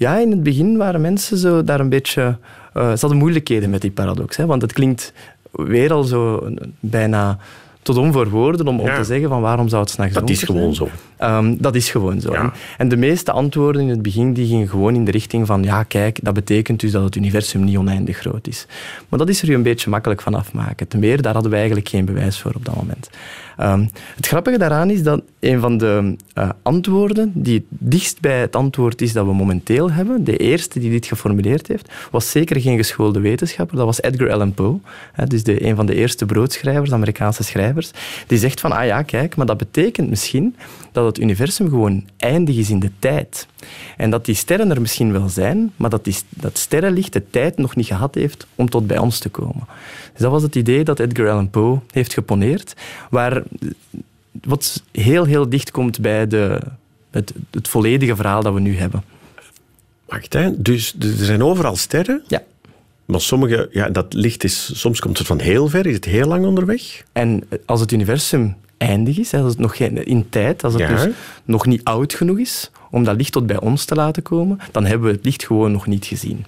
Speaker 4: ja, in het begin waren mensen zo daar een beetje... eh, ze hadden moeilijkheden met die paradox. Hè, want het klinkt weer al zo bijna tot om voor woorden om, te zeggen van waarom zou het s'nachts
Speaker 1: Dat is gewoon
Speaker 4: zijn.
Speaker 1: zo.
Speaker 4: Ehm, dat is gewoon zo.
Speaker 1: Ja.
Speaker 4: En, de meeste antwoorden in het begin die gingen gewoon in de richting van ja, kijk, dat betekent dus dat het universum niet oneindig groot is. Maar dat is er u een beetje makkelijk van afmaken. Ten meer, daar hadden we eigenlijk geen bewijs voor op dat moment. Ehm, het grappige daaraan is dat een van de eh, antwoorden die het dichtst bij het antwoord is dat we momenteel hebben, de eerste die dit geformuleerd heeft, was zeker geen geschoolde wetenschapper. Dat was Edgar Allan Poe. Hè, dus de, een van de eerste broodschrijvers, Amerikaanse schrijvers. Die zegt van, ah ja, kijk, maar dat betekent misschien dat het universum gewoon eindig is in de tijd. En dat die sterren er misschien wel zijn, maar dat die, dat sterrenlicht de tijd nog niet gehad heeft om tot bij ons te komen. Dus dat was het idee dat Edgar Allan Poe heeft geponeerd, waar wat heel, heel dicht komt bij de, het, het volledige verhaal dat we nu hebben.
Speaker 1: Wacht, hè. Dus er zijn overal sterren,
Speaker 4: Ja.
Speaker 1: maar sommige... Ja, dat licht is... Soms komt het van heel ver, is het heel lang onderweg.
Speaker 4: En als het universum eindig is, als het nog geen, in tijd, als het
Speaker 1: Ja.
Speaker 4: dus nog niet oud genoeg is om dat licht tot bij ons te laten komen, dan hebben we het licht gewoon nog niet gezien.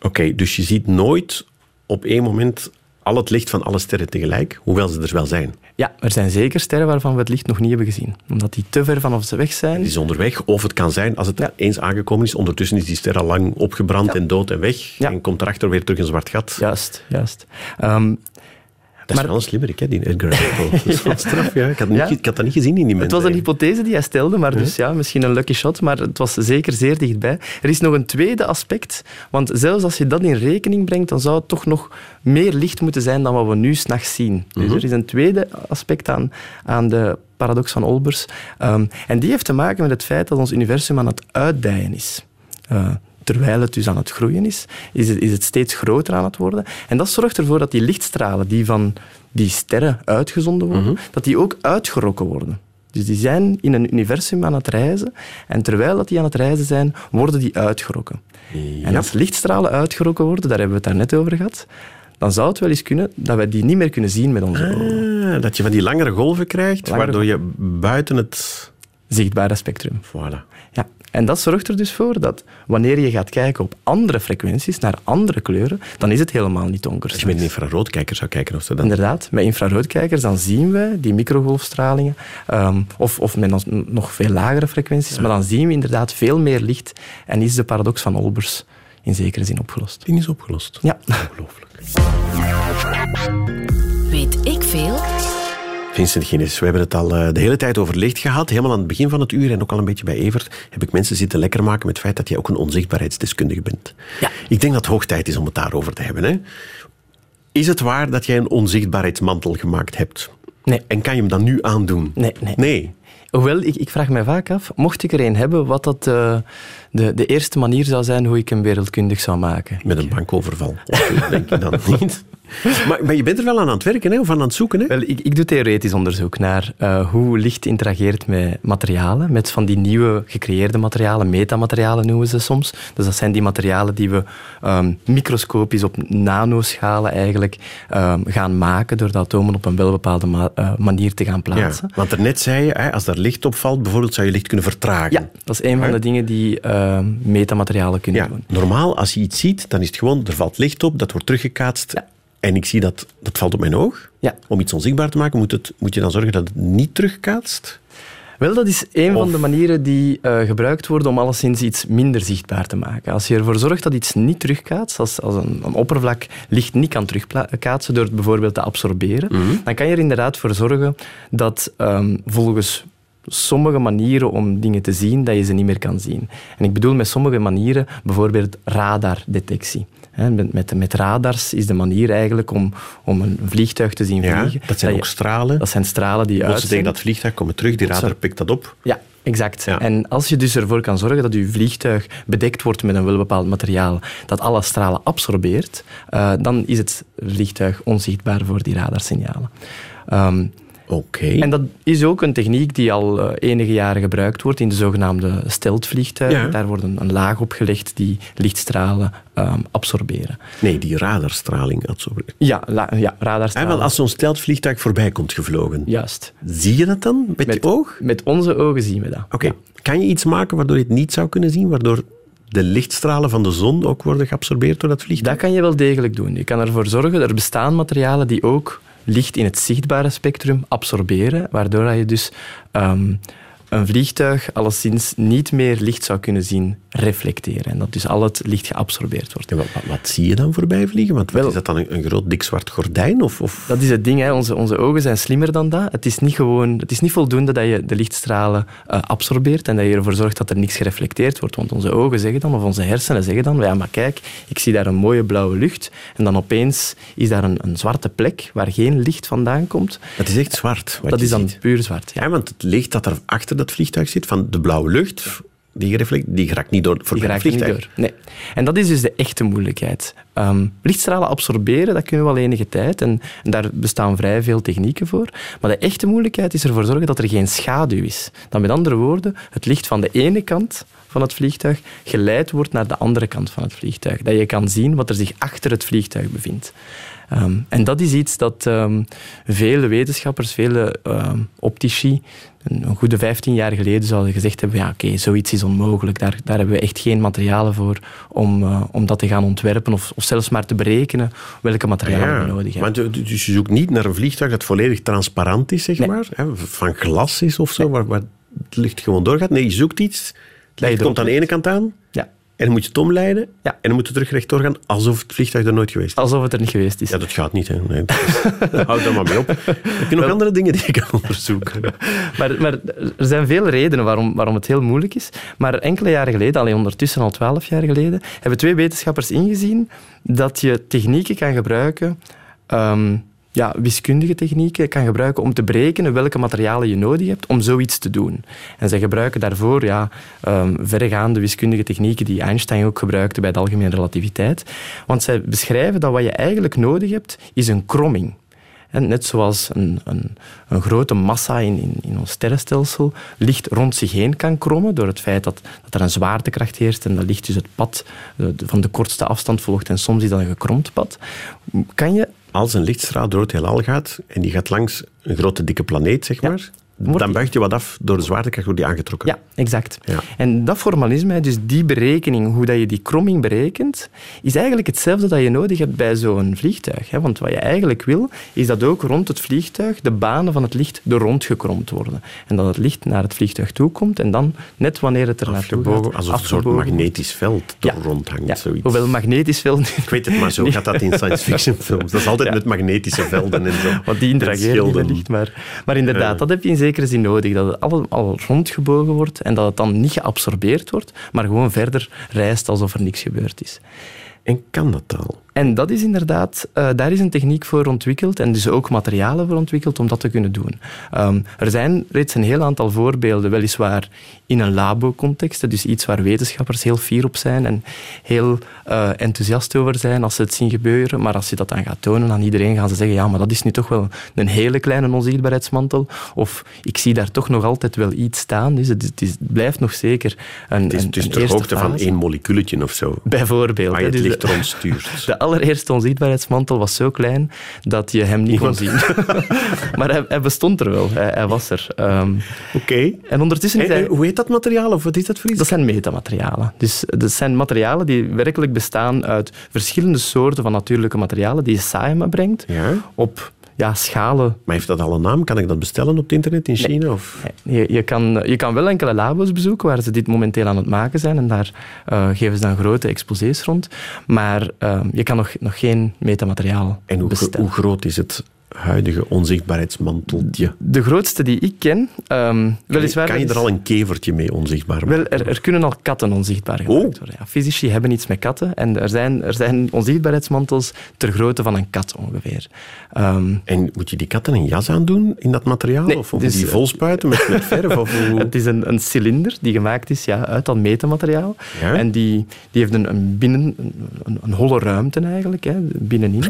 Speaker 1: Oké, dus je ziet nooit op één moment al het licht van alle sterren tegelijk, hoewel ze er wel zijn.
Speaker 4: Ja, er zijn zeker sterren waarvan we het licht nog niet hebben gezien, omdat die te ver van ons weg zijn.
Speaker 1: Het is onderweg, of het kan zijn, als het
Speaker 4: Ja.
Speaker 1: eens aangekomen is, ondertussen is die ster al lang opgebrand
Speaker 4: Ja.
Speaker 1: en dood en weg,
Speaker 4: Ja.
Speaker 1: en komt erachter weer terug een zwart gat.
Speaker 4: Juist, juist. Ehm,
Speaker 1: Dat is
Speaker 4: Maar-
Speaker 1: wel een slimmerik, hè, die Edgar. Dat is wel straf, ja. Ik had, niet,
Speaker 4: Ja.
Speaker 1: ik had dat niet gezien in die
Speaker 4: Het
Speaker 1: mensen.
Speaker 4: was een hypothese die hij stelde, maar dus ja, misschien een lucky shot, maar het was zeker zeer dichtbij. Er is nog een tweede aspect, want zelfs als je dat in rekening brengt, dan zou het toch nog meer licht moeten zijn dan wat we nu s'nachts zien. Dus er is een tweede aspect aan, aan de paradox van Olbers. Ehm, en die heeft te maken met het feit dat ons universum aan het uitdijen is. Eh, terwijl het dus aan het groeien is, is het, is het steeds groter aan het worden. En dat zorgt ervoor dat die lichtstralen die van die sterren uitgezonden worden, dat die ook uitgerokken worden. Dus die zijn in een universum aan het reizen. En terwijl dat die aan het reizen zijn, worden die uitgerokken. En als lichtstralen uitgerokken worden, daar hebben we het daarnet over gehad, dan zou het wel eens kunnen dat wij die niet meer kunnen zien met onze ogen.
Speaker 1: Ah, dat je van die langere golven krijgt,
Speaker 4: Langere
Speaker 1: waardoor je buiten het...
Speaker 4: Zichtbare spectrum.
Speaker 1: Voilà.
Speaker 4: En dat zorgt er dus voor dat wanneer je gaat kijken op andere frequenties, naar andere kleuren, dan is het helemaal niet donker.
Speaker 1: Als je met een infraroodkijker zou kijken of zo dan...
Speaker 4: Inderdaad, met infraroodkijkers dan zien we die microgolfstralingen, ehm, of, of met nog- veel lagere frequenties, maar dan zien we inderdaad veel meer licht en is de paradox van Olbers in zekere zin opgelost.
Speaker 1: ding is opgelost.
Speaker 4: Ja.
Speaker 1: Ongelooflijk.
Speaker 3: Weet ik veel?
Speaker 1: Vincent Guinness, we hebben het al eh, de hele tijd over licht gehad. Helemaal aan het begin van het uur en ook al een beetje bij Evert heb ik mensen zitten lekker maken met het feit dat jij ook een onzichtbaarheidsdeskundige bent.
Speaker 4: Ja.
Speaker 1: Ik denk dat het hoog tijd is om het daarover te hebben. Hè? Is het waar dat jij een onzichtbaarheidsmantel gemaakt hebt?
Speaker 4: Nee.
Speaker 1: En kan je hem dan nu aandoen?
Speaker 4: Nee, nee.
Speaker 1: Nee.
Speaker 4: Hoewel, ik, ik vraag mij vaak af, mocht ik er een hebben, wat dat eh, de, de eerste manier zou zijn hoe ik hem wereldkundig zou maken.
Speaker 1: Met een bankoverval. Denk je dan niet? Maar, maar je bent er wel aan aan het werken, hè? of aan aan het zoeken. Hè?
Speaker 4: Wel, ik, ik doe theoretisch onderzoek naar eh, hoe licht interageert met materialen, met van die nieuwe gecreëerde materialen, metamaterialen noemen ze soms. Dus dat zijn die materialen die we ehm, microscopisch op nanoschalen eigenlijk ehm, gaan maken door de atomen op een welbepaalde ma- eh, manier te gaan
Speaker 1: Ja,
Speaker 4: plaatsen.
Speaker 1: want daarnet zei je, hè, als daar licht op valt, bijvoorbeeld, zou je licht kunnen vertragen.
Speaker 4: Ja, dat is een van de dingen die ehm, metamaterialen kunnen
Speaker 1: Ja,
Speaker 4: doen.
Speaker 1: normaal, als je iets ziet, dan is het gewoon, er valt licht op, dat wordt teruggekaatst.
Speaker 4: Ja.
Speaker 1: En ik zie dat, dat valt op mijn oog.
Speaker 4: Ja.
Speaker 1: Om iets onzichtbaar te maken, moet, het, moet je dan zorgen dat het niet terugkaatst?
Speaker 4: Wel, dat is een
Speaker 1: Of-
Speaker 4: van de manieren die eh, gebruikt worden om alleszins iets minder zichtbaar te maken. Als je ervoor zorgt dat iets niet terugkaatst, als, als een, een oppervlak licht niet kan terugkaatsen door het bijvoorbeeld te absorberen, dan kan je er inderdaad voor zorgen dat ehm, volgens sommige manieren om dingen te zien, dat je ze niet meer kan zien. En ik bedoel met sommige manieren bijvoorbeeld radardetectie. Met, met, radars is de manier eigenlijk om, om een vliegtuig te zien
Speaker 1: Ja,
Speaker 4: vliegen.
Speaker 1: dat zijn ook stralen.
Speaker 4: dat zijn stralen die
Speaker 1: Botsen
Speaker 4: uitzenden.
Speaker 1: tegen dat vliegtuig, komen terug, die radar pikt dat op.
Speaker 4: Ja, exact.
Speaker 1: Ja.
Speaker 4: En als je dus ervoor kan zorgen dat je vliegtuig bedekt wordt met een welbepaald materiaal dat alle stralen absorbeert, eh, dan is het vliegtuig onzichtbaar voor die radarsignalen. Ehm,
Speaker 1: Oké.
Speaker 4: en dat is ook een techniek die al eh, enige jaren gebruikt wordt in de zogenaamde steltvliegtuigen.
Speaker 1: Ja.
Speaker 4: Daar wordt een, laag op gelegd die lichtstralen ehm, absorberen.
Speaker 1: Nee, die radarstraling. absorbeert.
Speaker 4: Ja, la- ja
Speaker 1: Hè,
Speaker 4: radarstralen.
Speaker 1: want als zo'n steltvliegtuig voorbij komt gevlogen,
Speaker 4: Juist.
Speaker 1: zie je dat dan met, je oog?
Speaker 4: Met onze ogen zien we dat.
Speaker 1: Oké.
Speaker 4: Ja.
Speaker 1: Kan je iets maken waardoor je het niet zou kunnen zien? Waardoor de lichtstralen van de zon ook worden geabsorbeerd door dat vliegtuig?
Speaker 4: Dat kan je wel degelijk doen. Je kan ervoor zorgen, er bestaan materialen die ook licht in het zichtbare spectrum absorberen, waardoor je dus ehm, een vliegtuig alleszins niet meer licht zou kunnen zien reflecteren. En dat dus al het licht geabsorbeerd wordt.
Speaker 1: Wat, wat, wat zie je dan voorbij vliegen? Want
Speaker 4: Wel-
Speaker 1: is dat dan een, een groot dik zwart gordijn? Of, of...
Speaker 4: Dat is het ding, hè. Onze, onze ogen zijn slimmer dan dat. Het is niet, gewoon, het is niet voldoende dat je de lichtstralen eh, absorbeert en dat je ervoor zorgt dat er niks gereflecteerd wordt. Want onze ogen zeggen dan, of onze hersenen zeggen dan, ja, maar kijk, ik zie daar een mooie blauwe lucht en dan opeens is daar een, een zwarte plek waar geen licht vandaan komt.
Speaker 1: Dat is echt zwart.
Speaker 4: Dat is dan
Speaker 1: ziet.
Speaker 4: puur zwart. Ja.
Speaker 1: Ja, want het licht dat er achter dat vliegtuig zit, van de blauwe lucht, die, reflect, die raakt niet door
Speaker 4: Die er niet
Speaker 1: vliegtuig.
Speaker 4: door. Nee. En dat is dus de echte moeilijkheid. Ehm, lichtstralen absorberen, dat kunnen we al enige tijd. En, en daar bestaan vrij veel technieken voor. Maar de echte moeilijkheid is ervoor zorgen dat er geen schaduw is. Dat met andere woorden, het licht van de ene kant van het vliegtuig geleid wordt naar de andere kant van het vliegtuig. Dat je kan zien wat er zich achter het vliegtuig bevindt. Ehm, en dat is iets dat ehm, vele wetenschappers, vele optici, een, goede 15 jaar geleden zouden gezegd hebben, ja oké, zoiets is onmogelijk. Daar, daar hebben we echt geen materialen voor om, eh, om dat te gaan ontwerpen of, of zelfs maar te berekenen welke materialen we nodig hebben.
Speaker 1: want, dus je zoekt niet naar een vliegtuig dat volledig transparant is, zeg
Speaker 4: Nee.
Speaker 1: maar, hè, van glas is of zo, waar, waar het licht gewoon doorgaat. Nee, je zoekt iets, het licht komt aan de ene kant aan,
Speaker 4: Ja,
Speaker 1: en dan moet je het omleiden,
Speaker 4: Ja.
Speaker 1: en dan moet je terug rechtdoor gaan, alsof het vliegtuig er nooit geweest is.
Speaker 4: alsof het er niet geweest is.
Speaker 1: Ja, dat gaat niet. Hè. Nee, dat is- Houd daar maar mee op. Heb je nog andere dingen die je kan onderzoeken?
Speaker 4: Maar, maar er zijn veel redenen waarom, waarom het heel moeilijk is. Maar enkele jaren geleden, alleen ondertussen al twaalf jaar geleden, hebben twee wetenschappers ingezien dat je technieken kan gebruiken, ehm, ja, wiskundige technieken kan gebruiken om te berekenen welke materialen je nodig hebt om zoiets te doen. En zij gebruiken daarvoor ja, ehm, verregaande wiskundige technieken die Einstein ook gebruikte bij de algemene relativiteit. Want zij beschrijven dat wat je eigenlijk nodig hebt, is een kromming. En net zoals een, een, een grote massa in, in, in ons sterrenstelsel licht rond zich heen kan krommen door het feit dat, dat er een zwaartekracht heerst en dat licht dus het pad van de kortste afstand volgt en soms is dat een gekromd pad, kan je...
Speaker 1: Als een lichtstraal door het heelal gaat en die gaat langs een grote dikke planeet, zeg
Speaker 4: Ja. Wordt
Speaker 1: Dan buigt je wat af door de zwaartekracht, wordt die aangetrokken.
Speaker 4: Ja, exact.
Speaker 1: Ja.
Speaker 4: En dat formalisme, dus die berekening, hoe dat je die kromming berekent, is eigenlijk hetzelfde dat je nodig hebt bij zo'n vliegtuig. Want wat je eigenlijk wil, is dat ook rond het vliegtuig de banen van het licht er rond gekromd worden. En dat het licht naar het vliegtuig toe komt en dan, net wanneer het er naartoe gaat,
Speaker 1: alsof een soort magnetisch veld er
Speaker 4: Ja.
Speaker 1: rondhangt.
Speaker 4: Ja,
Speaker 1: Zoiets.
Speaker 4: hoewel magnetisch veld...
Speaker 1: Ik weet het, maar zo gaat dat in science fiction films. Dat is altijd met magnetische velden en zo.
Speaker 4: Want die
Speaker 1: En
Speaker 4: interageren niet met licht. Maar, maar inderdaad, dat heb je in zekere zin nodig. Dat het allemaal rondgebogen wordt en dat het dan niet geabsorbeerd wordt, maar gewoon verder reist alsof er niks gebeurd is.
Speaker 1: En kan dat al?
Speaker 4: En dat is inderdaad, eh, daar is een techniek voor ontwikkeld en dus ook materialen voor ontwikkeld om dat te kunnen doen. Ehm, er zijn reeds een heel aantal voorbeelden, weliswaar in een labo-context, dus iets waar wetenschappers heel fier op zijn en heel eh, enthousiast over zijn als ze het zien gebeuren. Maar als je dat dan gaat tonen aan iedereen, gaan ze zeggen, ja, maar dat is nu toch wel een hele kleine onzichtbaarheidsmantel. Of ik zie daar toch nog altijd wel iets staan. Dus het, is- het is- het blijft nog zeker een,
Speaker 1: Het is
Speaker 4: een,
Speaker 1: dus
Speaker 4: een
Speaker 1: de hoogte van één moleculetje of zo.
Speaker 4: Bijvoorbeeld.
Speaker 1: Je
Speaker 4: hè.
Speaker 1: het
Speaker 4: Dus
Speaker 1: licht
Speaker 4: de-
Speaker 1: rond stuurt.
Speaker 4: allereerste onzichtbaarheidsmantel was zo klein dat je hem niet kon zien. maar hij, hij bestond er wel. Hij, hij was er. Ehm,
Speaker 1: Oké.
Speaker 4: en ondertussen is hij...
Speaker 1: eh, Hoe heet dat materiaal? Of wat is dat voor iets?
Speaker 4: Dat zijn metamaterialen. Dus dat zijn materialen die werkelijk bestaan uit verschillende soorten van natuurlijke materialen die je samenbrengt
Speaker 1: Ja.
Speaker 4: op ja, schalen.
Speaker 1: Maar heeft dat al een naam? Kan ik dat bestellen op het internet in China? Of?
Speaker 4: Je, je, kan, je kan wel enkele labo's bezoeken waar ze dit momenteel aan het maken zijn en daar eh, geven ze dan grote exposés rond. Maar eh, je kan nog, nog geen metamateriaal
Speaker 1: En hoe,
Speaker 4: bestellen.
Speaker 1: hoe groot is het huidige onzichtbaarheidsmanteltje?
Speaker 4: De grootste die ik ken, weliswaar...
Speaker 1: kan je er al een kevertje mee onzichtbaar maken?
Speaker 4: Wel, er, er kunnen al katten onzichtbaar gemaakt
Speaker 1: Oh.
Speaker 4: worden. Ja, fysici hebben iets met katten en er zijn, er zijn onzichtbaarheidsmantels ter grootte van een kat ongeveer. Ehm,
Speaker 1: En moet je die katten een jas aandoen in dat materiaal?
Speaker 4: Nee,
Speaker 1: of moet
Speaker 4: dus,
Speaker 1: die
Speaker 4: eh,
Speaker 1: vol spuiten met, met verf? Of hoe?
Speaker 4: Het is een, een cilinder die gemaakt is ja, uit dat metamateriaal.
Speaker 1: Ja.
Speaker 4: En die, die heeft een, een, binnen, een, een holle ruimte eigenlijk, hè, binnenin.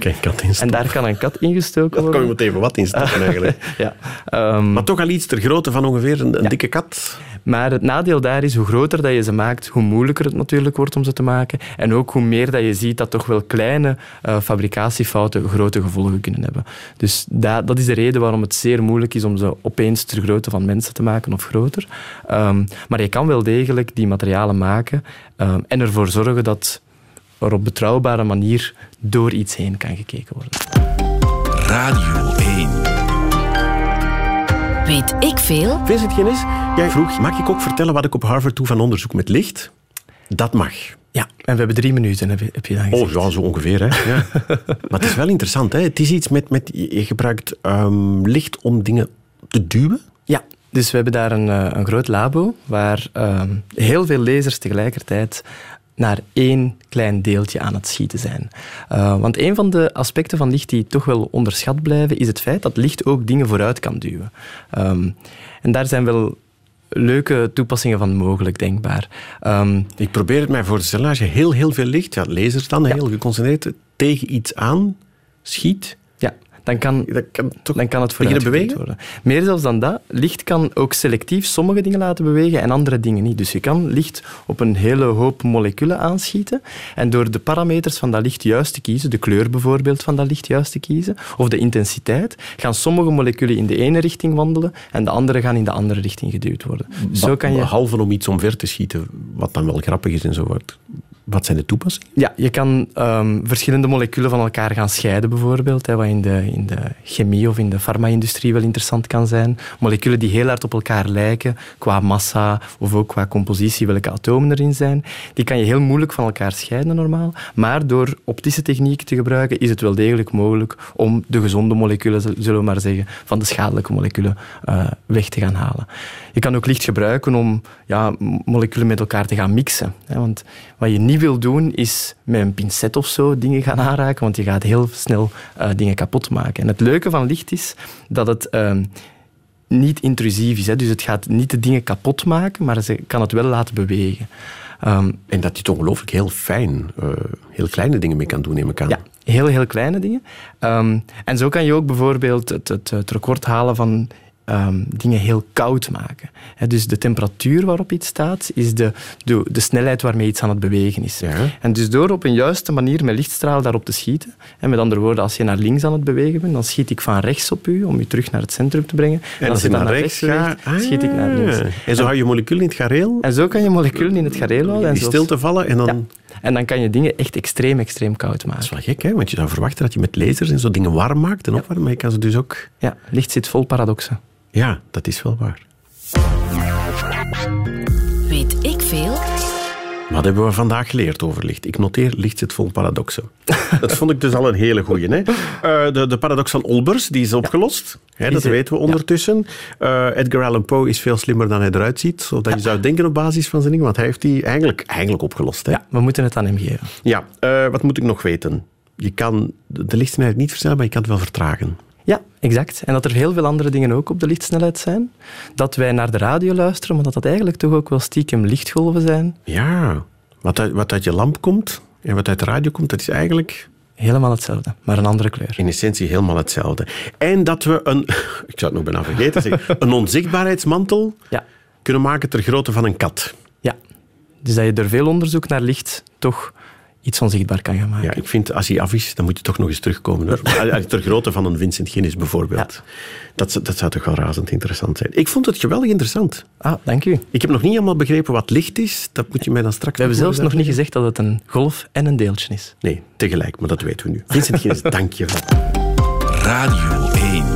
Speaker 4: En daar kan een kat ingestoken
Speaker 1: Daar kan je
Speaker 4: worden.
Speaker 1: meteen wat in stoppen eigenlijk.
Speaker 4: Ja. ehm,
Speaker 1: Maar toch al iets ter grootte van ongeveer een, een dikke kat.
Speaker 4: Maar het nadeel daar is, hoe groter dat je ze maakt, hoe moeilijker het natuurlijk wordt om ze te maken. En ook hoe meer dat je ziet dat toch wel kleine eh, fabricatiefouten grote gevolgen kunnen hebben. Dus dat, dat is de reden waarom het zeer moeilijk is om ze opeens ter grootte van mensen te maken of groter. Ehm, maar je kan wel degelijk die materialen maken ehm, en ervoor zorgen dat er op betrouwbare manier door iets heen kan gekeken worden.
Speaker 2: Radio 1.
Speaker 3: Weet ik veel?
Speaker 1: Vincent Genis, jij vroeg, mag ik ook vertellen wat ik op Harvard doe van onderzoek met licht? Dat mag.
Speaker 4: Ja, en we hebben drie minuten, heb je, heb je dan gezegd.
Speaker 1: Oh ja, zo ongeveer. Hè? Ja. maar het is wel interessant. Hè? Het is iets met, met je gebruikt ehm, licht om dingen te duwen.
Speaker 4: Ja, dus we hebben daar een, eh, een groot labo waar ehm, heel veel lasers tegelijkertijd naar één klein deeltje aan het schieten zijn. Eh, want een van de aspecten van licht die toch wel onderschat blijven, is het feit dat licht ook dingen vooruit kan duwen. Ehm, en daar zijn wel leuke toepassingen van mogelijk, denkbaar. Ehm,
Speaker 1: Ik probeer het mij voor te stellen. Als je heel, heel veel licht, ja, lasers dan, heel geconcentreerd, tegen iets aan schiet,
Speaker 4: ja, dan kan
Speaker 1: dat kan toch
Speaker 4: dan kan het
Speaker 1: beginnen bewegen?
Speaker 4: worden. Meer zelfs dan dat, licht kan ook selectief sommige dingen laten bewegen en andere dingen niet. Dus je kan licht op een hele hoop moleculen aanschieten en door de parameters van dat licht juist te kiezen, de kleur bijvoorbeeld van dat licht juist te kiezen, of de intensiteit, gaan sommige moleculen in de ene richting wandelen en de andere gaan in de andere richting geduwd worden. Zo kan je...
Speaker 1: Behalve om iets omver te schieten, wat dan wel grappig is enzovoort. Wat zijn de toepassingen?
Speaker 4: Ja, je kan ehm, verschillende moleculen van elkaar gaan scheiden, bijvoorbeeld. Hè, wat in de, in de chemie of in de farma-industrie wel interessant kan zijn. Moleculen die heel hard op elkaar lijken, qua massa of ook qua compositie, welke atomen erin zijn. Die kan je heel moeilijk van elkaar scheiden, normaal. Maar door optische technieken te gebruiken, is het wel degelijk mogelijk om de gezonde moleculen, zullen we maar zeggen, van de schadelijke moleculen eh, weg te gaan halen. Je kan ook licht gebruiken om ja, moleculen met elkaar te gaan mixen. Hè, want wat je niet wil doen, is met een pincet of zo dingen gaan aanraken, want je gaat heel snel eh, dingen kapot maken. En het leuke van licht is dat het ehm, niet intrusief is. Hè, dus het gaat niet de dingen kapot maken, maar ze kan het wel laten bewegen. Ehm,
Speaker 1: En dat je het ongelooflijk heel fijn, eh, heel kleine dingen mee kan doen, neem ik aan.
Speaker 4: ja, heel, heel kleine dingen. Ehm, en zo kan je ook bijvoorbeeld het, het, het record halen van ehm, dingen heel koud maken. Dus de temperatuur waarop iets staat, is de, de, de snelheid waarmee iets aan het bewegen is.
Speaker 1: Ja.
Speaker 4: En dus door op een juiste manier met lichtstraal daarop te schieten, en met andere woorden, als je naar links aan het bewegen bent, dan schiet ik van rechts op u om u terug naar het centrum te brengen.
Speaker 1: En als je
Speaker 4: dan
Speaker 1: naar rechts gaat,
Speaker 4: schiet ik naar links.
Speaker 1: Ah. En zo hou je moleculen in het gareel,
Speaker 4: En zo kan je moleculen in het gareel houden.
Speaker 1: die
Speaker 4: zo-
Speaker 1: stilte vallen en dan...
Speaker 4: Ja. en dan kan je dingen echt extreem, extreem koud
Speaker 1: Dat is
Speaker 4: maken.
Speaker 1: wel gek, hè? want je zou verwachten dat je met lasers en zo dingen warm maakt en opwarmen, maar je kan ze dus ook...
Speaker 4: Ja, licht zit vol paradoxen.
Speaker 1: Ja, dat is wel waar.
Speaker 3: Weet ik veel?
Speaker 1: Wat hebben we vandaag geleerd over licht? Ik noteer, licht zit vol paradoxen. Dat vond ik dus al een hele goeie. Hè? Eh, de, de paradox van Olbers, die is opgelost. Hè, dat
Speaker 4: is
Speaker 1: weten we ondertussen. Eh, Edgar Allan Poe is veel slimmer dan hij eruit ziet. Zodat je zou denken op basis van zijn dingen. Want hij heeft die eigenlijk, eigenlijk opgelost. Hè?
Speaker 4: Ja, we moeten het aan hem geven.
Speaker 1: Ja, eh, wat moet ik nog weten? Je kan de de lichtsnelheid niet versnellen, maar je kan het wel vertragen.
Speaker 4: Ja, exact. En dat er heel veel andere dingen ook op de lichtsnelheid zijn. Dat wij naar de radio luisteren, maar dat dat eigenlijk toch ook wel stiekem lichtgolven zijn.
Speaker 1: Ja, wat uit, wat uit je lamp komt en wat uit de radio komt, dat is eigenlijk
Speaker 4: Helemaal hetzelfde, maar een andere kleur.
Speaker 1: in essentie helemaal hetzelfde. En dat we een, ik zou het nog bijna vergeten zeggen, een onzichtbaarheidsmantel
Speaker 4: Ja,
Speaker 1: kunnen maken ter grootte van een kat.
Speaker 4: ja. Dus dat je door veel onderzoek naar licht toch iets onzichtbaar kan gaan maken.
Speaker 1: Ja, ik vind, als hij af is, dan moet je toch nog eens terugkomen. Hoor. Ter grootte van een Vincent Guinness bijvoorbeeld. Dat, zou- dat zou toch wel razend interessant zijn. Ik vond het geweldig interessant.
Speaker 4: Ah, dank u.
Speaker 1: Ik heb nog niet helemaal begrepen wat licht is. Dat moet je mij dan straks
Speaker 4: We hebben zelfs nog niet gezegd dat het een golf en een deeltje is.
Speaker 1: Nee, tegelijk, maar dat weten we nu. Vincent Guinness, dank je wel.
Speaker 2: Radio 1.